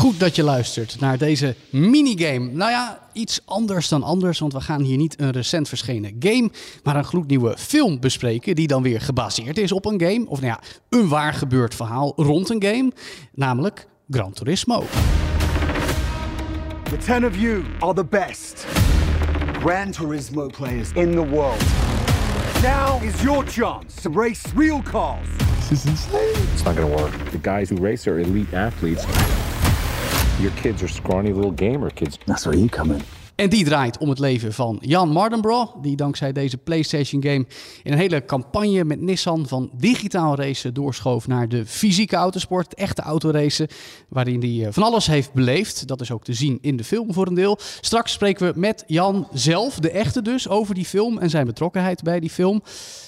Goed dat je luistert naar deze minigame. Nou ja, iets anders dan anders, want we gaan hier niet een recent verschenen game, maar een gloednieuwe film bespreken die dan weer gebaseerd is op een game. Of nou ja, een waar gebeurd verhaal rond een game, namelijk Gran Turismo. The ten of you are the best Gran Turismo players in the world. Now is your chance to race real cars. It's not gonna work. The guys who race are elite athletes. Your kids are scrawny little gamer kids. That's where you come in. En die draait om het leven van Jan Mardenborough, die dankzij deze PlayStation game in een hele campagne met Nissan van digitaal racen doorschoof naar de fysieke autosport, echte autoracen, waarin hij eh, van alles heeft beleefd. Dat is ook te zien in de film voor een deel. Straks spreken we met Jan zelf, de echte dus, over die film en zijn betrokkenheid bij die film.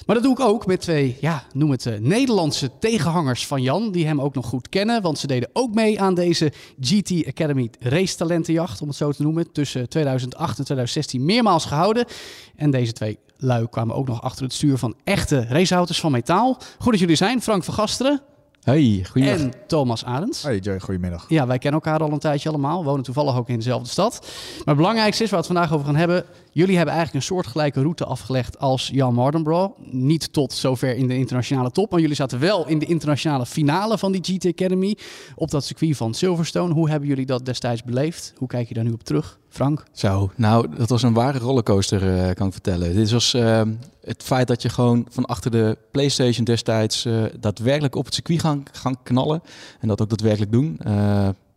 Maar dat doe ik ook met twee, ja, noem het eh, Nederlandse tegenhangers van Jan, die hem ook nog goed kennen, want ze deden ook mee aan deze GT Academy race talentenjacht, om het zo te noemen, tussen 2008 en 2016 meermaals gehouden. En deze twee lui kwamen ook nog achter het stuur van echte raceauto's van metaal. Goed dat jullie zijn, Frank van Gasteren Hey, goedemiddag. en Thomas Arends. Hey Joy, goedemiddag. Ja, wij kennen elkaar al een tijdje allemaal. Wonen toevallig ook in dezelfde stad. Maar het belangrijkste is waar we het vandaag over gaan hebben. Jullie hebben eigenlijk een soortgelijke route afgelegd als Jan Mardenborough. Niet tot zover in de internationale top. Maar jullie zaten wel in de internationale finale van die GT Academy. Op dat circuit van Silverstone. Hoe hebben jullie dat destijds beleefd? Hoe kijk je daar nu op terug? Frank? Zo, nou, dat was een ware rollercoaster, eh, kan ik vertellen. Dit was eh, het feit dat je gewoon van achter de PlayStation destijds eh, daadwerkelijk op het circuit gaan, gaan knallen. En dat ook daadwerkelijk doen.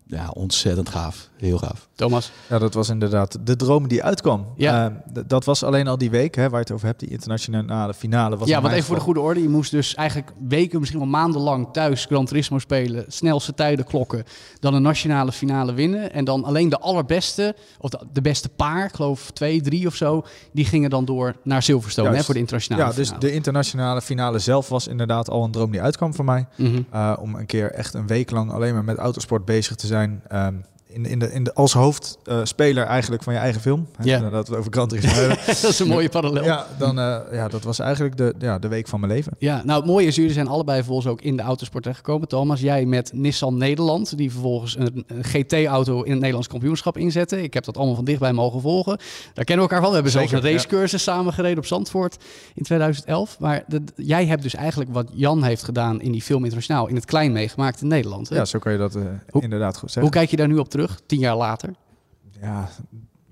Ja, ontzettend gaaf. Heel gaaf. Thomas? Ja, dat was inderdaad de droom die uitkwam. Ja. Eh, d- dat was alleen al die week hè, waar je het over hebt, die internationale finale. Was ja, want even voor de goede orde. Je moest dus eigenlijk weken, misschien wel maandenlang thuis Gran Turismo spelen. Snelste tijden klokken. Dan een nationale finale winnen. En dan alleen de allerbeste, of de, de beste paar, ik geloof twee, drie of zo. Die gingen dan door naar Silverstone hè, voor de internationale Ja, dus de internationale finale zelf was inderdaad al een droom die uitkwam voor mij. Mhm. Eh, om een keer echt een week lang alleen maar met autosport bezig te zijn zijn. Um, in, in de, in de, als hoofdspeler eigenlijk van je eigen film. Hè, Ja. Dat we het over Turismo hebben. dat is een mooie parallel. Ja. Ja, dan, eh, ja, dat was eigenlijk de, ja, de week van mijn leven. nou het mooie is, jullie zijn allebei vervolgens ook in de autosport terechtgekomen. Thomas, jij met Nissan Nederland, die vervolgens een, een GT-auto in het Nederlands kampioenschap inzette. Ik heb dat allemaal van dichtbij mogen volgen. Daar kennen we elkaar van. We hebben zelfs een ja. racecursus samen gereden op Zandvoort in 2011. Maar de- jij hebt dus eigenlijk wat Jan heeft gedaan in die film internationaal in het klein meegemaakt in Nederland. Hè? Ja, zo kan je dat eh, Hoe- inderdaad goed zeggen. Hoe kijk je daar nu op terug, tien jaar later?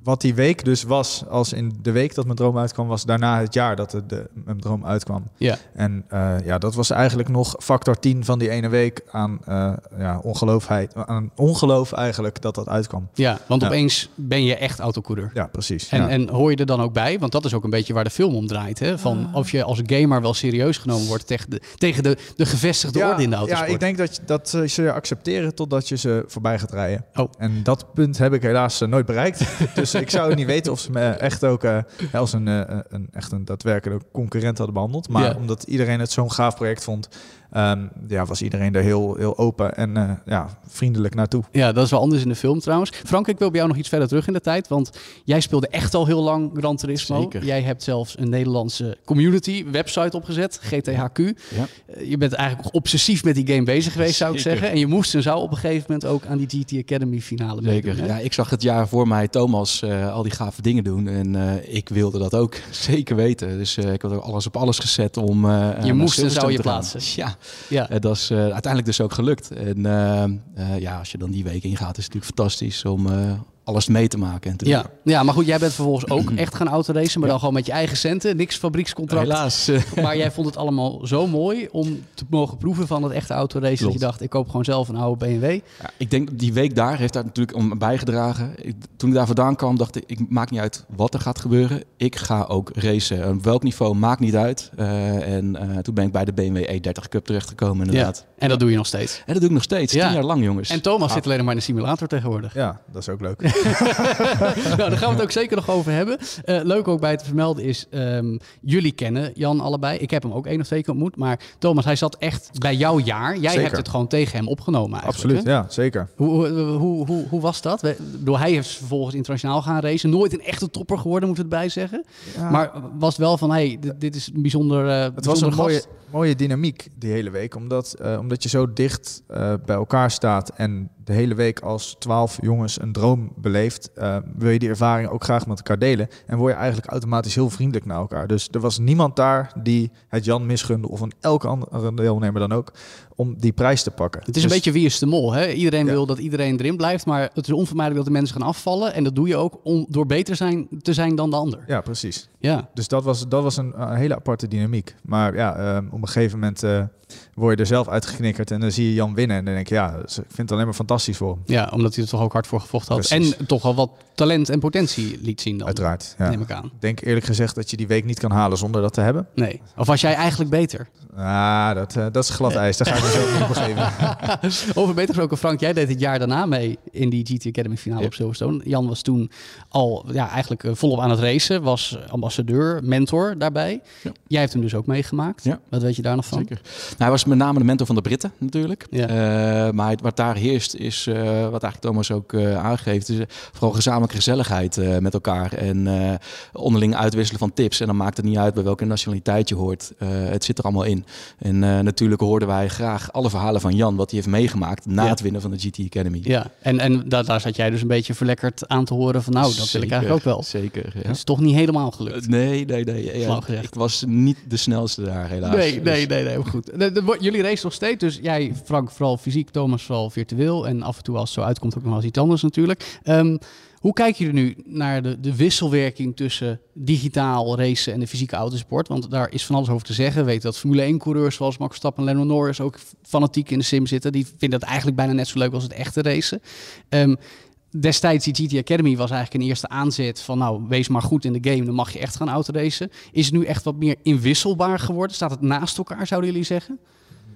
Wat die week dus was, als in de week dat mijn droom uitkwam, was daarna het jaar dat het de, mijn droom uitkwam. Ja. En eh, ja, dat was eigenlijk nog factor 10 van die ene week aan, eh ja, ongeloofheid, aan ongeloof eigenlijk dat dat uitkwam. Ja, want Ja. opeens ben je echt autocoureur. Ja, precies. En, ja. en hoor je er dan ook bij? Want dat is ook een beetje waar de film om draait. Hè? Van of je als gamer wel serieus genomen wordt tegen de, tegen de, de gevestigde ja, orde in de ja, autosport. ik denk dat, je, dat eh, ze je accepteren totdat je ze voorbij gaat rijden. Oh. En dat punt heb ik helaas nooit bereikt. dus ik zou niet weten of ze me echt ook eh, als een, eh, een, echt een daadwerkelijke concurrent hadden behandeld. Maar Ja. omdat iedereen het zo'n gaaf project vond, ehm, ja, was iedereen er heel, heel open en eh, ja, vriendelijk naartoe. Ja, dat is wel anders in de film trouwens. Frank, ik wil bij jou nog iets verder terug in de tijd. Want jij speelde echt al heel lang Gran Turismo. Zeker. Jij hebt zelfs een Nederlandse community website opgezet, GTHQ. Ja. Eh, Je bent eigenlijk obsessief met die game bezig geweest, zou ik Zeker. zeggen. En je moest en zou op een gegeven moment ook aan die GT Academy finale meedoen, Zeker. Ja, ik zag het jaar voor mij Thomas eh, al die gave dingen doen. En eh, ik wilde dat ook zeker weten. Dus eh, ik had ook alles op alles gezet om. eh, naar moest en zou je plaatsen. Ja, Ja. En dat is eh, uiteindelijk dus ook gelukt. En eh, eh, ja, als je dan die week ingaat, is het natuurlijk fantastisch om eh, alles mee te maken. En te Ja. doen. ja, maar goed, jij bent vervolgens ook echt gaan autoracen, maar dan gewoon met je eigen centen, niks fabriekscontract. Helaas. Maar jij vond het allemaal zo mooi om te mogen proeven van het echte autoracen. Dat je dacht, ik koop gewoon zelf een oude BMW. Ja, ik denk dat die week daar heeft daar natuurlijk om bijgedragen. Ik, toen ik daar vandaan kwam, dacht ik, ik maakt niet uit wat er gaat gebeuren. Ik ga ook racen. Op welk niveau maakt niet uit. Eh, en eh, toen ben ik bij de BMW E30 Cup terechtgekomen inderdaad. En dat doe je nog steeds. En dat doe ik nog steeds. Ja. Tien jaar lang, jongens. En Thomas zit alleen maar in de simulator tegenwoordig. Ja, dat is ook leuk. nou, daar gaan we het ook zeker nog over hebben. Eh, leuk ook bij te vermelden is, ehm, jullie kennen Jan allebei. Ik heb hem ook één of twee keer ontmoet. Maar Thomas, hij zat echt bij jouw jaar. Jij Zeker. hebt het gewoon tegen hem opgenomen eigenlijk. Absoluut, hè? ja, zeker. Hoe, hoe, hoe, hoe, was dat? We- bedoel, hij heeft vervolgens internationaal gaan racen. Nooit een echte topper geworden, moet ik erbij zeggen. Maar was wel van, hey, dit, dit is een bijzonder eh Het was een mooie, mooie dynamiek die hele week. Omdat, eh, omdat je zo dicht bij elkaar staat en de hele week als twaalf jongens een droom beleeft, eh, wil je die ervaring ook graag met elkaar delen. En word je eigenlijk automatisch heel vriendelijk naar elkaar. Dus er was niemand daar die het Jan misgunde of een elke andere deelnemer dan ook, om die prijs te pakken. Het is een Dus- beetje wie is de mol. Hè? Iedereen Ja. wil dat iedereen erin blijft, maar het is onvermijdelijk dat de mensen gaan afvallen. En dat doe je ook om, door beter zijn, te zijn dan de ander. Ja, precies. Ja. Dus dat was, dat was een, eh, hele aparte dynamiek. Maar ja, eh, op een gegeven moment eh, word je er zelf uitgeknikkerd en dan zie je Jan winnen. En dan denk je, ja, ik vind het alleen maar fantastisch voor ja, omdat hij er toch ook hard voor gevochten had. Precies. En toch wel wat talent en potentie liet zien dan. Uiteraard. Ja. Neem ik aan. Ik denk eerlijk gezegd dat je die week niet kan halen zonder dat te hebben. Nee. Of was jij eigenlijk beter? Ah, dat, eh, dat is glad ijs. Daar ga ik me zo niet op geven. Over beter gesproken, Frank, jij deed het jaar daarna mee in die GT Academy finale Ja. op Silverstone. Jan was toen al ja, eigenlijk eh, volop aan het racen, was ambassadeur, mentor daarbij. Ja. Jij hebt hem dus ook meegemaakt. Ja. Wat weet je daar nog van? Zeker. Nou, hij was met name de mentor van de Britten natuurlijk. Ja. Eh, maar het- wat daar heerst is, eh, wat eigenlijk Thomas ook eh, aangeeft, eh, vooral gezamenlijke gezelligheid met elkaar. En onderling uitwisselen van tips. En dan maakt het niet uit bij welke nationaliteit je hoort. Het zit er allemaal in. En natuurlijk hoorden wij graag alle verhalen van Jan, wat hij heeft meegemaakt na Ja. het winnen van de GT Academy. Ja, en, en daar, daar zat jij dus een beetje verlekkerd aan te horen van nou, dat wil ik eigenlijk ook wel. Zeker, ja. Het is toch niet helemaal gelukt. Nee, nee, nee. Ja, ik was niet de snelste daar helaas. Nee, Dus- nee, nee, nee, maar goed. De- de- jullie racen nog steeds, dus jij, Frank, vooral fysiek, Thomas vooral virtueel. En af en toe als het zo uitkomt ook nog wel eens iets anders natuurlijk. Ehm, hoe kijk je nu naar de, de wisselwerking tussen digitaal racen en de fysieke autosport? Want daar is van alles over te zeggen. We weten dat Formule 1-coureurs zoals Max Verstappen en Lennon Norris ook fanatiek in de sim zitten. Die vinden dat eigenlijk bijna net zo leuk als het echte racen. Ehm, destijds die GT Academy was eigenlijk een eerste aanzet van nou, wees maar goed in de game, dan mag je echt gaan autoracen. Is het nu echt wat meer inwisselbaar geworden? Staat het naast elkaar, zouden jullie zeggen?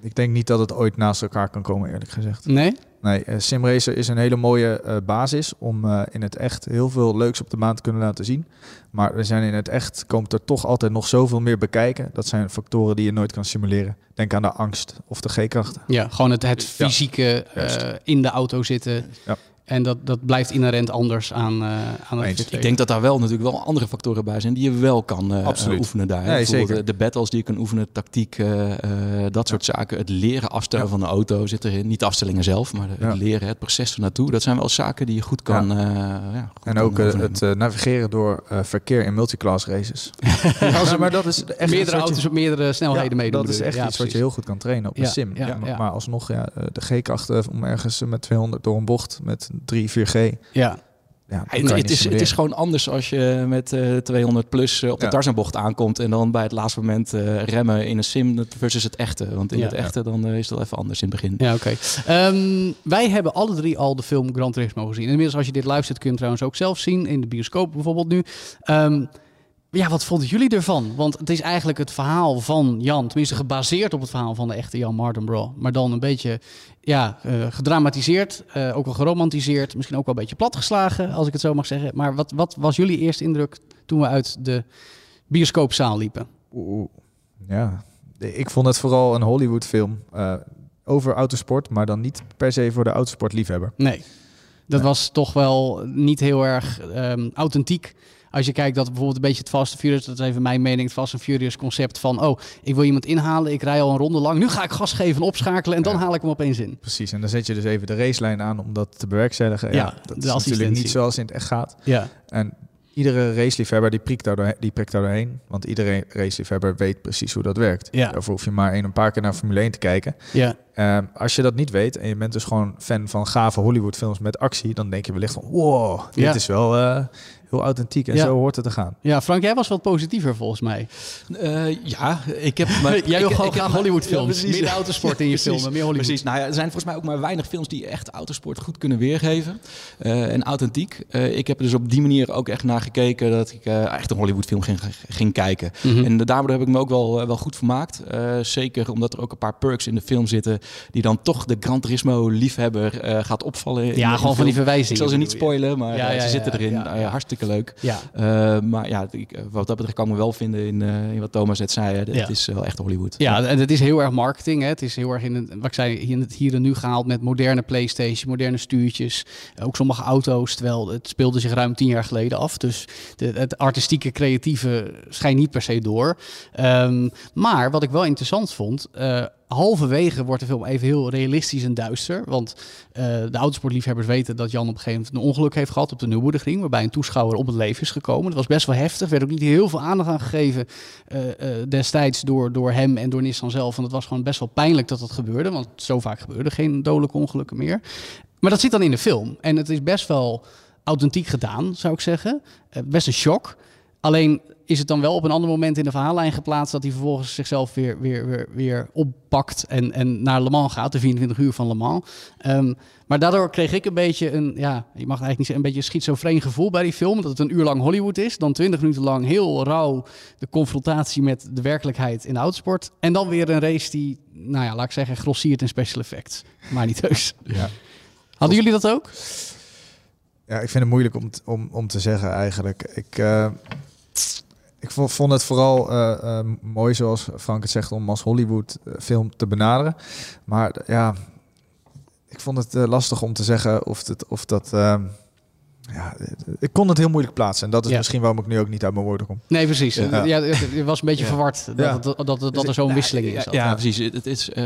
Ik denk niet dat het ooit naast elkaar kan komen, eerlijk gezegd. Nee? Nee, eh, Simracer is een hele mooie eh, basis om eh, in het echt heel veel leuks op de baan te kunnen laten zien. Maar er zijn in het echt, komt er toch altijd nog zoveel meer bekijken. Dat zijn factoren die je nooit kan simuleren. Denk aan de angst of de G-krachten. Ja, gewoon het, fysieke in de auto zitten. Ja. En dat, dat blijft inherent anders aan, eh aan het. Ik denk dat daar wel natuurlijk wel andere factoren bij zijn die je wel kan eh, oefenen daar. zeker. De, battles die je kan oefenen, tactiek, eh, eh, dat soort zaken. Het leren afstellen Ja. van de auto zit erin. Niet de afstellingen zelf, maar Ja. het leren, het proces ernaartoe. Dat zijn wel zaken die je goed kan. eh, ja, goed En ook oefenen. het eh, navigeren door eh, verkeer in multiclass races. ja, maar dat is echt iets meerdere wat je- auto's op meerdere snelheden Ja, meedoen. dat is echt Ja, iets wat je heel goed kan trainen op een Ja, sim. ja, Ja, maar, ja. maar alsnog, ja, de G-krachten om ergens met 200 door een bocht met 3, 4G. Ja, Ja, Het, is, het is gewoon anders als je met eh 200 plus eh, op de Ja. Tarzanbocht aankomt en dan bij het laatste moment eh, remmen in een sim versus het echte. Want in Ja. het echte dan is dat even anders in het begin. Ja, oké. Ehm, wij hebben alle drie al de film Gran Turismo gezien. En inmiddels, als je dit luistert, kun je hem trouwens ook zelf zien. In de bioscoop bijvoorbeeld nu. Ehm, ja, wat vonden jullie ervan? Want het is eigenlijk het verhaal van Jan. Tenminste, gebaseerd op het verhaal van de echte Jan Mardenborough. Maar dan een beetje ja, eh, gedramatiseerd. eh, ook wel geromantiseerd. Misschien ook wel een beetje platgeslagen, als ik het zo mag zeggen. Maar wat, wat was jullie eerste indruk toen we uit de bioscoopzaal liepen? Oeh, ja, ik vond het vooral een Hollywood film eh, over autosport, maar dan niet per se voor de autosportliefhebber. Nee. Dat Nee. was toch wel niet heel erg ehm, authentiek. Als je kijkt dat bijvoorbeeld een beetje het Fast and Furious, dat is even mijn mening, het Fast and Furious concept van, oh, ik wil iemand inhalen, ik rij al een ronde lang, nu ga ik gas geven en opschakelen en dan Ja. haal ik hem opeens in. Precies, en dan zet je dus even de racelijn aan om dat te bewerkstelligen. Ja, dat is natuurlijk niet zoals in het echt gaat. Ja, En iedere raceliefhebber die prikt, daar doorheen, die prikt daar doorheen. Want iedere raceliefhebber weet precies hoe dat werkt. Ja. Daarvoor hoef je maar een, een paar keer naar Formule 1 te kijken. ja, Ehm, als je dat niet weet en je bent dus gewoon fan van gave Hollywoodfilms met actie, dan denk je wellicht van wow, dit Ja. is wel eh, heel authentiek. En Ja. zo hoort het te gaan. Ja, Frank, jij was wat positiever volgens mij. Eh, ja, ik heb... Maar, Jij wil gewoon graag Hollywoodfilms. Ja. Meer autosport in je Precies. filmen, meer Hollywood. Precies. Nou ja, er zijn volgens mij ook maar weinig films die echt autosport goed kunnen weergeven. Eh, en authentiek. Eh, ik heb er dus op die manier ook echt naar gekeken dat ik eh, echt een Hollywoodfilm ging, ging kijken. Mhm. En daardoor heb ik me ook wel, wel goed vermaakt. Eh, zeker omdat er ook een paar perks in de film zitten die dan toch de Gran Turismo liefhebber eh, gaat opvallen. Ja, gewoon van die verwijzingen. Ik zal ze niet spoilen, maar Ja, ja, ze zitten erin. ja, ja. Hartstikke leuk. Ja. Eh, maar ja, ik, eh, wat dat betreft kan ik me wel vinden in, eh, in wat Thomas net zei. hè. Het Ja. is wel echt Hollywood. Ja, en het is heel erg marketing. Hè. Het is heel erg in het, wat ik zei, hier, in het hier en nu gehaald met moderne PlayStation, moderne stuurtjes. Ook sommige auto's, terwijl het speelde zich ruim tien jaar geleden af. Dus de, het artistieke, creatieve schijnt niet per se door. Ehm, maar wat ik wel interessant vond, halverwege wordt de film even heel realistisch en duister. Want eh, de autosportliefhebbers weten dat Jan op een gegeven moment een ongeluk heeft gehad op de Nürburgring, waarbij een toeschouwer om het leven is gekomen. Dat was best wel heftig, er werd ook niet heel veel aandacht aan gegeven eh, eh, destijds door, door hem en door Nissan zelf. En het was gewoon best wel pijnlijk dat dat gebeurde, want zo vaak gebeurde geen dodelijke ongelukken meer. Maar dat zit dan in de film. En het is best wel authentiek gedaan, zou ik zeggen. Best een shock. Alleen is het dan wel op een ander moment in de verhaallijn geplaatst dat hij vervolgens zichzelf weer, weer, weer, weer oppakt en, en naar Le Mans gaat, de 24 uur van Le Mans. Ehm, maar daardoor kreeg ik een beetje een, ja, je mag eigenlijk niet zeggen, een beetje een schizofreen gevoel bij die film. Dat het een uur lang Hollywood is, dan 20 minuten lang heel rauw de confrontatie met de werkelijkheid in de autosport. En dan weer een race die, nou ja, laat ik zeggen, grossiert in special effects. Maar niet heus. Ja. Hadden jullie dat ook? Ja, ik vind het moeilijk om, om, om te zeggen eigenlijk. Ik, eh, ik vo- vond het vooral eh, eh, mooi, zoals Frank het zegt, om als Hollywood eh, film te benaderen. Maar ja, ik vond het lastig om te zeggen of, het, of dat... eh, ja, ik kon het heel moeilijk plaatsen. En dat is Ja. misschien waarom ik nu ook niet uit mijn woorden kom. Nee, precies. Ja. Ja. het, was een beetje Ja. verward dat, dat, dat, dat, er zo'n nou, wisseling in ja, zat. Ja, precies. Het, het is, eh,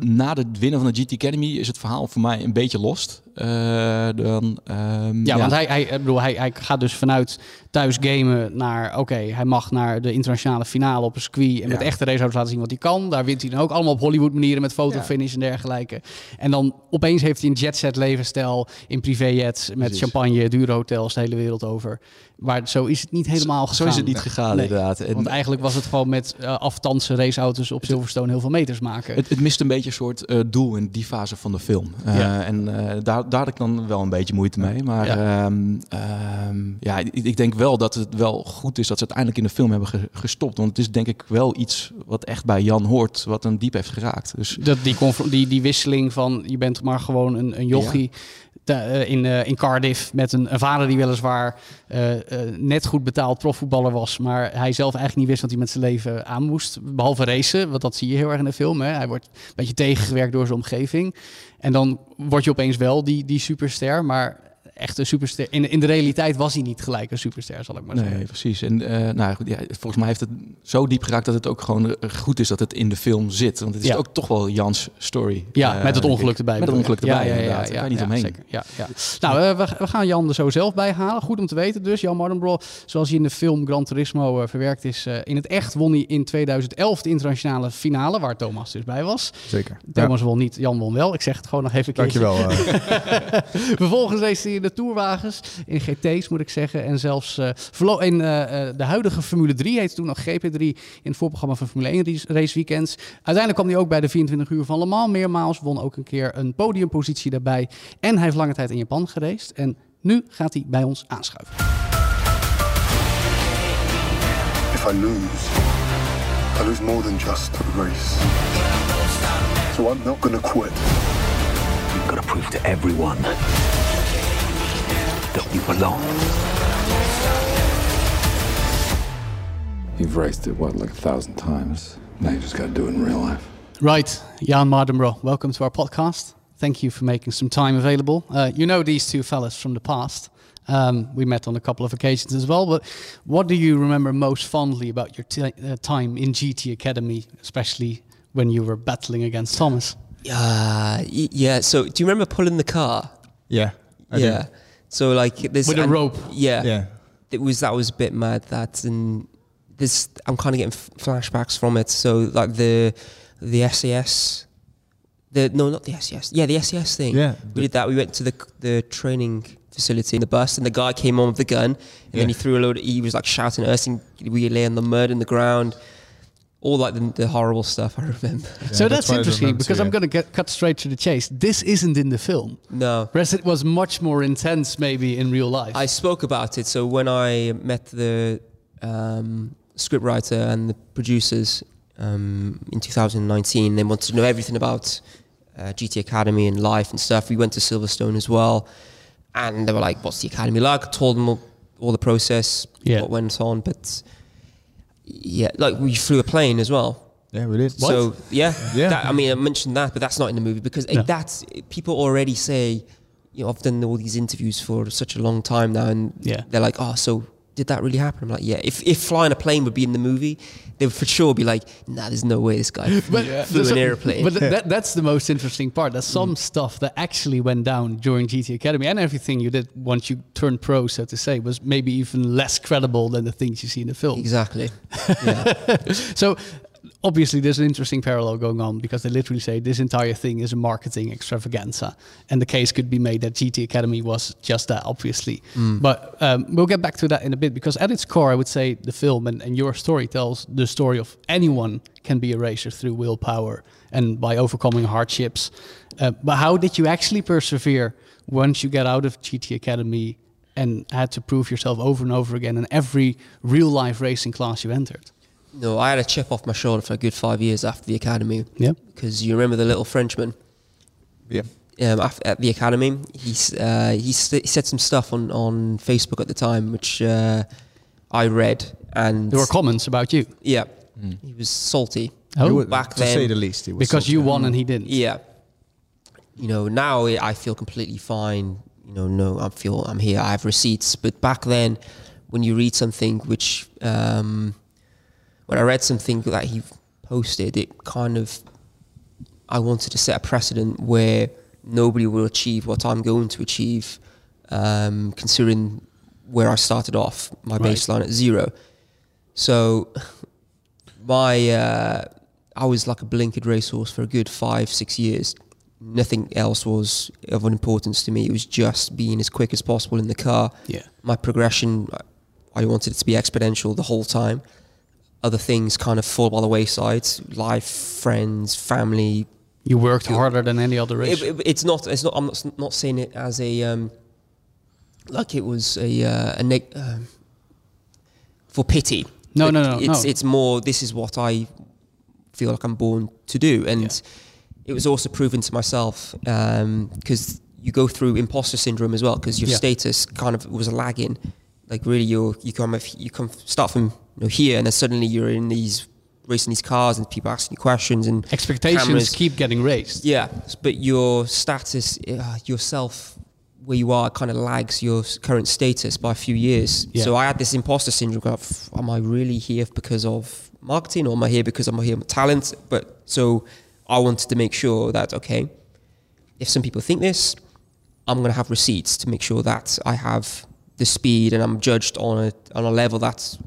na het winnen van de GT Academy is het verhaal voor mij een beetje lost. Eh, dan, ehm, Ja, want hij, hij, ik bedoel, hij, hij gaat dus vanuit thuis gamen naar... Oké, hij mag naar de internationale finale op een circuit... en met Ja. echte raceauto's laten zien wat hij kan. Daar wint hij dan ook allemaal op Hollywood manieren... met fotofinish en dergelijke. En dan opeens heeft hij een jetset levensstijl... in privéjets, met Precies. champagne, dure hotels de hele wereld over. Maar zo is het niet helemaal Zo gegaan. is het niet gegaan, Nee. inderdaad. En Want eigenlijk was het gewoon met uh, aftansen raceauto's op Silverstone... heel veel meters maken. het, het mist een beetje een soort eh, doel in die fase van de film. Eh, Ja. En eh, daar, daar had ik dan wel een beetje moeite mee. Maar Ja. ja, ja, ik, ik denk wel dat het wel goed is dat ze uiteindelijk in de film hebben ge- gestopt. Want het is denk ik wel iets wat echt bij Jan hoort, wat hem diep heeft geraakt. Dus Dat die, die, die wisseling van je bent maar gewoon een, een jochie te- eh, in, eh, in Cardiff met een, een vader die weliswaar eh, net goed betaald profvoetballer was, maar hij zelf eigenlijk niet wist wat hij met zijn leven aan moest, behalve racen, want dat zie je heel erg in de film. Hè? Hij wordt een beetje tegengewerkt door zijn omgeving en dan word je opeens wel die, die superster, maar echt een superster. In, in de realiteit was hij niet gelijk een superster, zal ik maar Nee, zeggen. precies. En eh, nou goed, ja, volgens mij heeft het zo diep geraakt dat het ook gewoon goed is dat het in de film zit. Want het is Ja. ook toch wel Jans story. Ja, eh, met het ongeluk erbij. Met het ongeluk je? erbij, ja, ja, ja, inderdaad. ja, je niet ja, omheen. Zeker. Ja, ja. Nou, eh, we, we gaan Jan er zo zelf bij halen. Goed om te weten dus. Jan Mardenbro, zoals hij in de film Gran Turismo eh, verwerkt is. eh, in het echt won hij in 2011 de internationale finale, waar Thomas dus bij was. Zeker. Thomas won niet, Jan won wel. Ik zeg het gewoon nog even een keertje. Dankjewel. Vervolgens race hij in de Tourwagens, in GT's moet ik zeggen. En zelfs eh, in eh, eh, de huidige Formule 3, heette toen nog GP3, in het voorprogramma van Formule 1 race- raceweekends. Uiteindelijk kwam hij ook bij de 24 uur van Le Mans meermaals. Won ook een keer een podiumpositie daarbij. En hij heeft lange tijd in Japan geraced. En nu gaat hij bij ons aanschuiven. If I lose, I lose more than just a race. So I'm not gonna quit. Got to prove to everyone that you belong. You've raced it, what, like a thousand times? Now you just got to do it in real life. Right, Jann Mardenborough, welcome to our podcast. Thank you for making some time available. Uh, you know these two fellas from the past. Um, we met on a couple of occasions as well. But what do you remember most fondly about your ti uh, time in GT Academy, especially when you were battling against Thomas? Uh, yeah. So, do you remember pulling the car? yeah. I do. Yeah. So, like this With a rope. Yeah. Yeah. It was that was a bit mad. That and this, I'm kind of getting flashbacks from it. So, like the the SAS, the no, not the SAS. Yeah, the SAS thing. Yeah. We did that. We went to the the training facility in the bus, and the guy came on with the gun, and then he threw a load. he was like shouting at us, and we lay on the mud in the ground. All like the, the horrible stuff I remember. so that's that's, interesting remember because too, I'm going to get cut straight to the chase. This isn't in the film. No, Whereas it was much more intense, maybe in real life. I spoke about it. So when I met the um, scriptwriter and the producers um, in 2019, they wanted to know everything about uh, GT Academy and life and stuff. We went to Silverstone as well, and they were like, "What's the academy like?" I told them all, all the process, Yeah. what went on, but yeah, like we flew a plane as well. Yeah, we did. So yeah, Yeah. That, I mean, I mentioned that, but that's not in the movie because it- No. that's people already say. You know, I've done all these interviews for such a long time now, and Yeah. they're like, "Oh, so did that really happen?" I'm like, "Yeah." If if flying a plane would be in the movie, they would for sure be like, "Nah, there's no way this guy flew so- an airplane." But that, that's the most interesting part. There's some mm. stuff that actually went down during GT Academy, and everything you did once you turned pro, so to say, was maybe even less credible than the things you see in the film. exactly. Yeah. So obviously, there's an interesting parallel going on because they literally say this entire thing is a marketing extravaganza, and the case could be made that GT Academy was just that, obviously. But um, we'll get back to that in a bit because at its core, I would say the film and, and your story tells the story of anyone can be a racer through willpower and by overcoming hardships. Uh, but how did you actually persevere once you got out of GT Academy? And had to prove yourself over and over again in every real life racing class you entered. No, I had a chip off my shoulder for a good five years after the academy. Yeah. Because you remember the little Frenchman. Yeah. um, af- at the academy. He's, uh, he, st- he said some stuff on, on Facebook at the time, which uh, I read, and There were comments about you yeah, he was salty. Oh. He was- back to then- say the least, he was because salty. you won and he didn't. Yeah, you know now I I feel completely fine. You know, no, I feel I'm here. I have receipts, but back then, when you read something which, um, when I read something that he posted, it kind of I wanted to set a precedent where nobody will achieve what I'm going to achieve, um, considering where I started off, my Right. baseline at zero. So, my uh, I was like a blinkered racehorse for a good five, six years. Nothing else was of importance to me. It was just being as quick as possible in the car. Yeah. My progression, I wanted it to be exponential the whole time. Other things kind of fall by the wayside. Life, friends, family, You worked harder than any other racer. it, it- it's not. It's not. I'm not, not saying it as a um, like it was a uh, a neg- um, for pity. No, no, no, It's no. it's more. This is what I feel like I'm born to do, and it was also proven to myself because you go through imposter syndrome as well because your Yeah. status kind of was lagging. Like really, you you come you come start from you know, here, and then suddenly you're in these racing these cars, and people asking you questions and Expectations cameras. keep getting raised. Yeah, but your status, uh, yourself, where you are, kind of lags your current status by a few years. Yeah. So I had this imposter syndrome. Of, am I really here because of marketing, or am I here because I'm here with talent? But so I wanted to make sure that okay, if some people think this, I'm going to have receipts to make sure that I have the speed and I'm judged on a on a level that's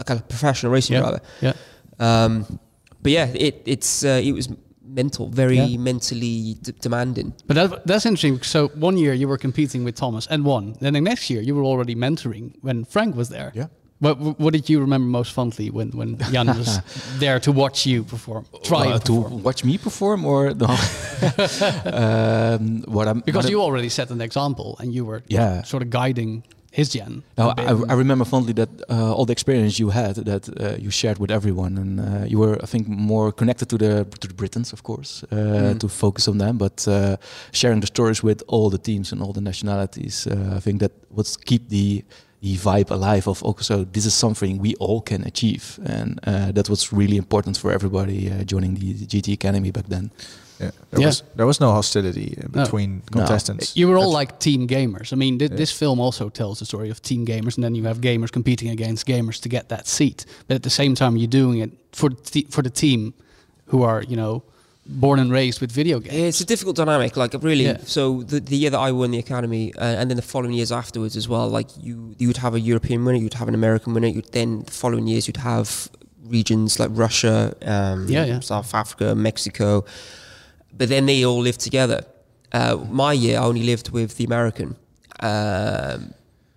like a professional racing Yeah. driver. Yeah. Um, but yeah, it it's uh, it was mental, very Yeah. mentally d- demanding. But that, that's interesting. So one year you were competing with Thomas and won. Then the next year you were already mentoring when Frank was there. Yeah. What, what did you remember most fondly when, when Jan was there to watch you perform? Try Uh, and to watch me perform or no? um, what I'm Because what you already set an example and you were Yeah. sort of guiding his gen. No, a bit. I, I remember fondly that uh, all the experience you had that uh, you shared with everyone, and uh, you were, I think, more connected to the to the Britons, of course, uh, to focus on them, but uh, sharing the stories with all the teams and all the nationalities. Uh, I think that would keep the the vibe alive of also this is something we all can achieve, and uh, that was really important for everybody uh, joining the, the GT Academy back then. Yeah. There Yeah. was there was no hostility uh, No. between contestants. You were all That's- like team gamers. I mean, thi- this film also tells the story of team gamers, and then you have gamers competing against gamers to get that seat. But at the same time, you're doing it for the for the team who are, you know, born and raised with video games. It's a difficult dynamic, like really. Yeah. So the, the year that I won the academy, uh, and then the following years afterwards as well, like you you would have a European winner, you'd have an American winner, you'd then the following years you'd have regions like Russia, um, Yeah, yeah. South Africa, Mexico, but then they all lived together. Uh, my year, I only lived with the American, Um,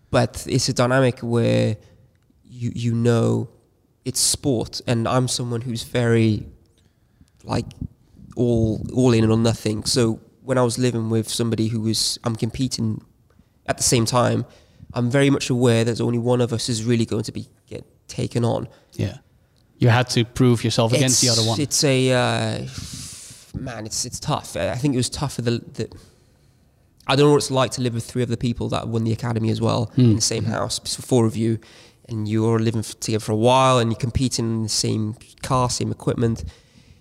but it's a dynamic where you you know it's sport, and I'm someone who's very like all all in on nothing. So when I was living with somebody who was I'm competing at the same time, I'm very much aware that only one of us is really going to be get taken on. Yeah. You had to prove yourself against the other one. It's a uh, man. It's it's tough. I think it was tough for the, the. I don't know what it's like to live with three other people that won the academy as well Hmm. in the same house. So four of you, and you're living together for a while, and you're competing in the same car, same equipment.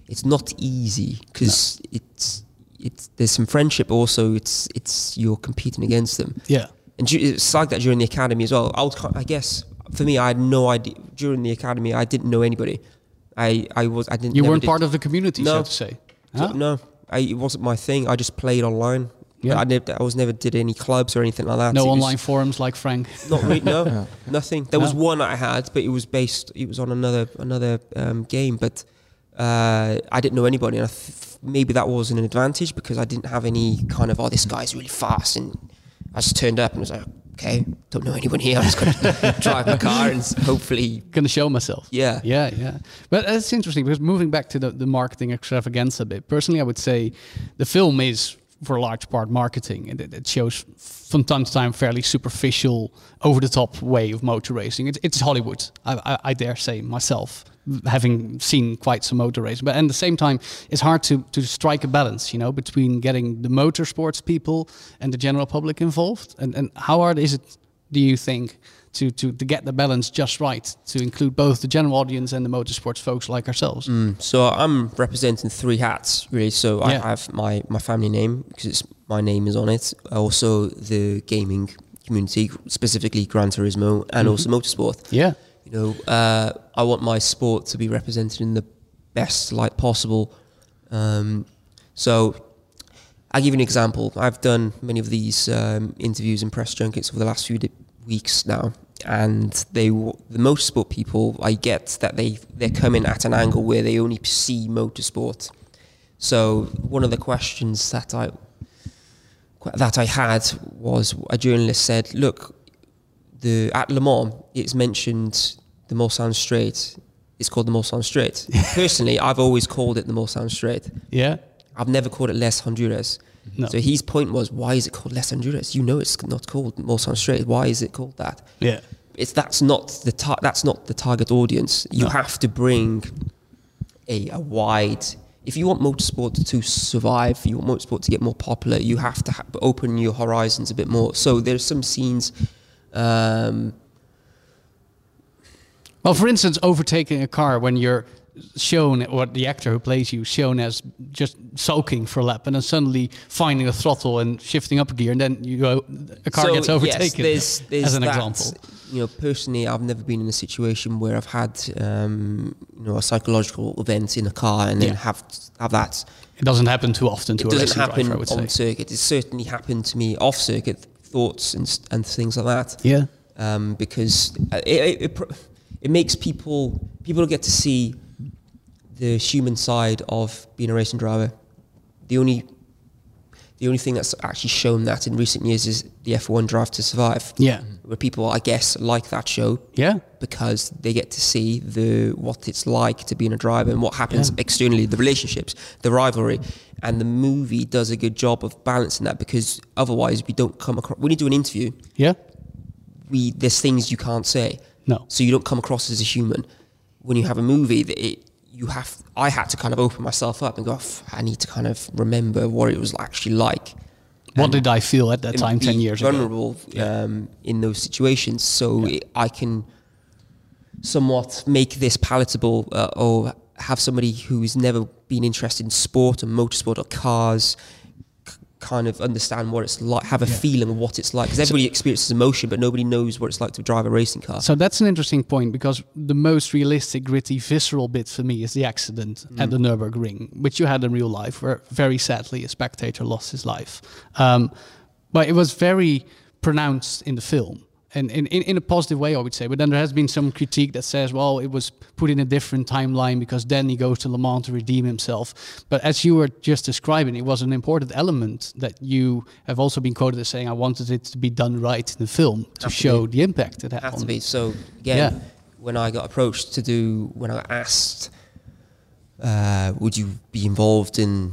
It's not easy because it's it's there's some friendship. but Also, it's it's you're competing against them. Yeah. And it's like that during the academy as well. I, was, I guess for me, I had no idea during the academy. I didn't know anybody. I, I was I didn't. You weren't did- part of the community, so No. to say. So-? No, I, it wasn't my thing. I just played online. Yeah. I, never, I was never did any clubs or anything like that. No It online forums like Frank. Not really. No, nothing. There was one I had, but it was based. It was on another another um, game, but uh, I didn't know anybody. And I th- maybe that was an advantage because I didn't have any kind of oh this guy's really fast, and I just turned up and was like, okay, don't know anyone here. I'm just gonna drive my car and hopefully Gonna show myself. Yeah. Yeah, yeah. But it's interesting because moving back to the, the marketing extravaganza a bit, personally, I would say the film is for a large part marketing and it, it shows from time to time fairly superficial, over the top way of motor racing. It's, it's Hollywood, I, I, I dare say myself, having seen quite some motor racing. But at the same time, it's hard to, to strike a balance, you know, between getting the motorsports people and the general public involved. And, and how hard is it, do you think, to, to, to get the balance just right, to include both the general audience and the motorsports folks like ourselves? So I'm representing three hats, really. So I Yeah. have my, my family name because it's my name is on it. Also the gaming community, specifically Gran Turismo, and also motorsport. Yeah. You know, uh, I want my sport to be represented in the best light possible. Um, so I'll give you an example. I've done many of these um, interviews and press junkets over the last few di- weeks now, and they the motorsport people. I get that they they're coming at an angle where they only see motorsport. So one of the questions that I that I had was a journalist said, "Look, the at Le Mans, it's mentioned the Mulsanne Straight. It's called the Mulsanne Straight. Personally, I've always called it the Mulsanne Straight. Yeah. I've never called it Les Hunaudières. No. So his point was, why is it called Les Hunaudières? You know, it's not called Mulsanne Straight. Why is it called that? Yeah. It's that's not the tar- that's not the target audience. You No. have to bring a, a wide. If you want motorsport to survive, if you want motorsport to get more popular. You have to ha- open your horizons a bit more. So there's some scenes. Um, Well, for instance, overtaking a car when you're shown, or the actor who plays you, shown as just soaking for a lap, and then suddenly finding a throttle and shifting up a gear, and then you go, a car so, gets overtaken. Yes, there's, there's as an that. example. You know, personally, I've never been in a situation where I've had um, you know a psychological event in a car and Yeah. then have have that. It doesn't happen too often to it a doesn't happen driver, on say. circuit. It's certainly happened to me off circuit. Thoughts and and things like that. Yeah. Um, because it, it, it, pro- it makes people people get to see the human side of being a racing driver. The only the only thing that's actually shown that in recent years is the F1 Drive to Survive. Yeah. Where people, I guess, like that show Yeah. because they get to see the what it's like to be in a driver and what happens Yeah. externally, the relationships, the rivalry, and the movie does a good job of balancing that because otherwise we don't come across. When you do an interview, Yeah. we there's things you can't say, No. so you don't come across as a human. When you have a movie, that it you have. I had to kind of open myself up and go. "Pff, I need to kind of remember what it was actually like. What And- did I feel at that time, 10 years ago? vulnerable um, in those situations. So it, I can somewhat make this palatable uh, or have somebody who's never been interested in sport or motorsport or cars kind of understand what it's like, have a feeling of what it's like. Because everybody experiences emotion, but nobody knows what it's like to drive a racing car. So that's an interesting point because the most realistic, gritty, visceral bit for me is the accident Mm. at the Nürburgring, which you had in real life, where very sadly a spectator lost his life. Um, but it was very pronounced in the film. And in, in, in a positive way, I would say. But then there has been some critique that says, well, it was put in a different timeline because then he goes to Le Mans to redeem himself. But as you were just describing, it was an important element that you have also been quoted as saying, I wanted it to be done right in the film to Have show the impact it had Have on to be. So again, Yeah. when I got approached to do, when I got asked, uh, would you be involved in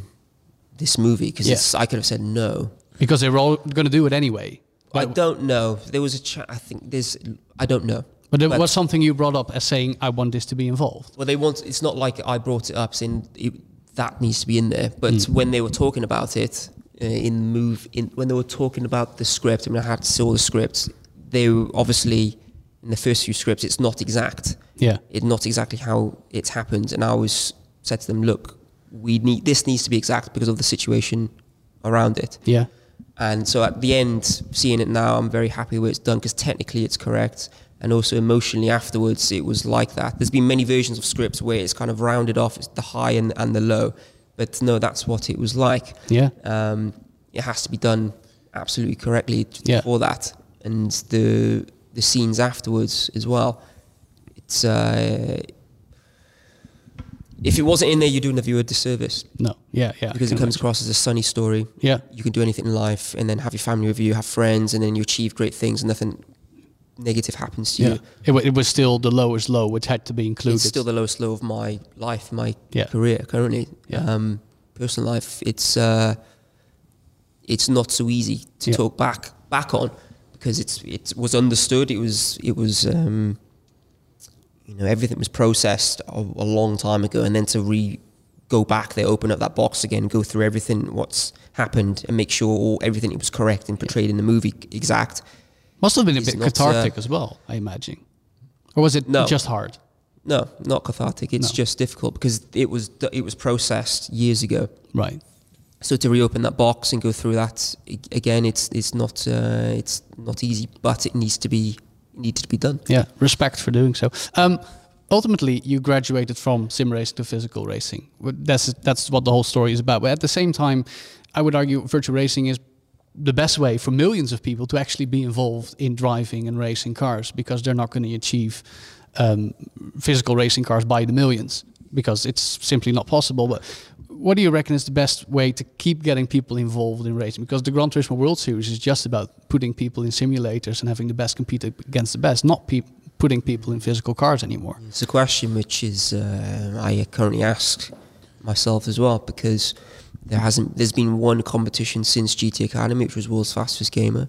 this movie? Because Yeah. I could have said no. Because they were all going to do it anyway. I don't know. There was a chat. I think there's. I don't know. but it but- was something you brought up as saying, I want this to be involved. Well, they want. It's not like I brought it up saying it, that needs to be in there. But Hmm. when they were talking about it uh, in move, in when they were talking about the script, I mean, I had to see all the scripts. They were obviously in the first few scripts, it's not exact. Yeah. It's not exactly how it's happened. And I was said to them, look, we need this needs to be exact because of the situation around it. Yeah. And so at the end, seeing it now, I'm very happy where it's done because technically it's correct. And also emotionally afterwards, it was like that. There's been many versions of scripts where it's kind of rounded off, it's the high and, and the low. But no, that's what it was like. Yeah. Um, it has to be done absolutely correctly Yeah. for that. And the the scenes afterwards as well. It's uh, if it wasn't in there, you're doing the viewer a disservice No. Yeah. Yeah. because it comes across as a sunny story. Yeah. You can do anything in life and then have your family with you, have friends, and then you achieve great things and nothing negative happens to Yeah. you. It, it was still the lowest low, which had to be included. It's still the lowest low of my life, my Yeah. career currently. Yeah. Um, personal life, it's uh, it's not so easy to Yeah. talk back back on because it's it was understood. It was it was um, you know everything was processed a, a long time ago, and then to re go back there, open up that box again, go through everything what's happened, and make sure all everything was correct and portrayed in the movie exact. Must have been a bit not, cathartic uh, as well, I imagine. Or was it No. just hard? No, not cathartic. It's No. just difficult because it was it was processed years ago. Right. So to reopen that box and go through that again, it's it's not uh, it's not easy, but it needs to be needed to be done. Yeah, respect for doing so. Um, ultimately, you graduated from sim racing to physical racing. That's that's what the whole story is about. But at the same time, I would argue virtual racing is the best way for millions of people to actually be involved in driving and racing cars because they're not going to achieve um, physical racing cars by the millions because it's simply not possible. But what do you reckon is the best way to keep getting people involved in racing? Because the Gran Turismo World Series is just about putting people in simulators and having the best compete against the best, not peop putting people in physical cars anymore. It's a question which is uh, I currently ask myself as well because there hasn't there's been one competition since GT Academy, which was world's fastest gamer.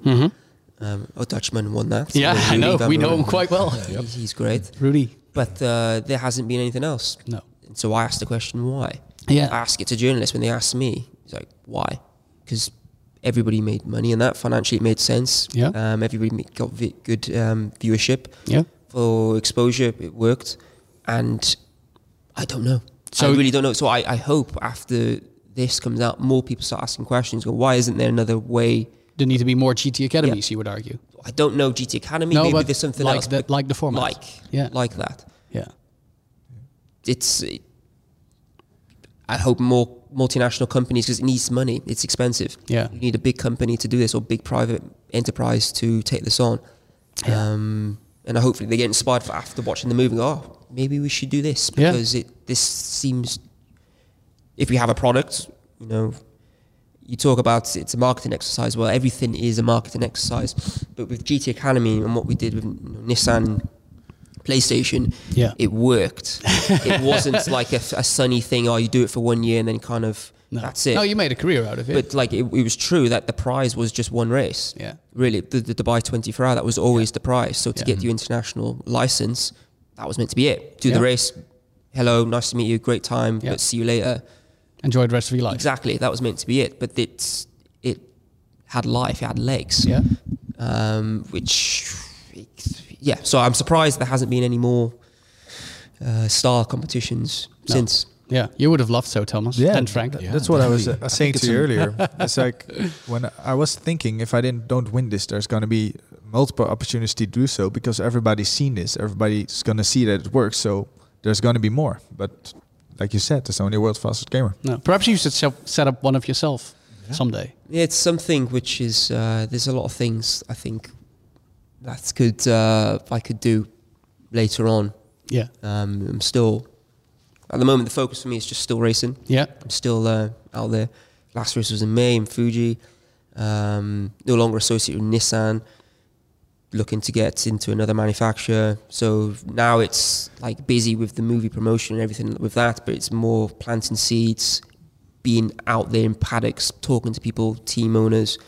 Um, a Dutchman won that. Yeah, I know. Van We know him quite well. He's, he's great, Rudy. but uh, there hasn't been anything else. No. And so I asked the question, why? Yeah. I ask it to journalists when they ask me, it's like, why? Because everybody made money in that. Financially, it made sense. Yeah. Um, everybody got vi- good um, viewership. Yeah. For exposure, it worked. And I don't know. So- I really don't know. So I, I hope after this comes out, more people start asking questions. Go, why isn't there another way? There need to be more GT academies, you would argue. I don't know GT Academy. No, maybe but there's something like else. the- like the format. Like, Yeah. like that. Yeah. it's I hope more multinational companies because it needs money. It's expensive. Yeah. you need a big company to do this or big private enterprise to take this on. Um, and hopefully they get inspired for after watching the movie. Oh, maybe we should do this Yeah. because it this seems. If we have a product, you know, you talk about it's a marketing exercise. Well, everything is a marketing exercise. But with GT Academy and what we did with you know, Nissan, PlayStation, Yeah. it worked. it wasn't like a, a sunny thing. Oh, you do it for one year and then kind of No. that's it. No, you made a career out of it. but like it, it was true that the prize was just one race. Yeah. Really, the, the Dubai 24 hour that was always the prize. So to Yeah. get your international license, that was meant to be it. Do the race. Hello, nice to meet you. Great time. Yeah. But see you later. Enjoy the rest of your life. Exactly. That was meant to be it. But it's it had life. It had legs. Yeah. Um, which, yeah. So I'm surprised there hasn't been any more uh, style competitions No. since. Yeah. You would have loved so, Thomas. Yeah, And Frank. th- that's what I was uh, definitely. I saying to you earlier. it's like when I was thinking, if I didn't don't win this, there's going to be multiple opportunities to do so because everybody's seen this. Everybody's going to see that it works. So there's going to be more. But like you said, there's only world's fastest gamer. No. Perhaps you should set up one of yourself someday. Yeah, it's something which is uh, there's a lot of things I think that could uh, I could do later on. Yeah. Um, I'm still at the moment. The focus for me is just still racing. Yeah. I'm still uh, out there. Last race was in May in Fuji. Um, no longer associated with Nissan. Looking to get into another manufacturer. So now it's like busy with the movie promotion and everything with that, but it's more planting seeds, being out there in paddocks, talking to people, team owners,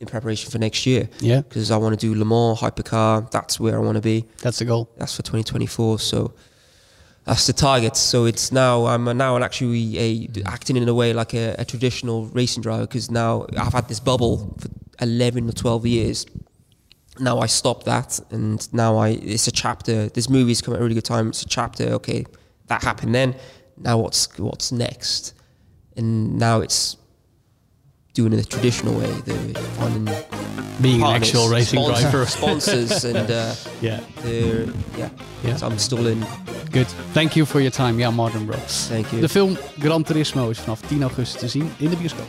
in preparation for next year. Yeah. Because I want to do Le Mans, hypercar. That's where I want to be. That's the goal. That's for 2024. So that's the target. So it's now I'm now actually a, acting in a way like a, a traditional racing driver because now I've had this bubble for 11 or 12 years. Now I stop that, and now I it's a chapter. This movie's come at a really good time. It's a chapter. Okay, that happened then. Now what's what's next? And now it's it the traditional way. The finding Being an actual racing sponsor- driver. sponsors, and uh, Yeah. the yeah. Yeah. So I'm still in. Good. Thank you for your time, Yeah, Martin, bro. Thank you. De film Gran Turismo is vanaf 10 augustus te zien in de bioscoop.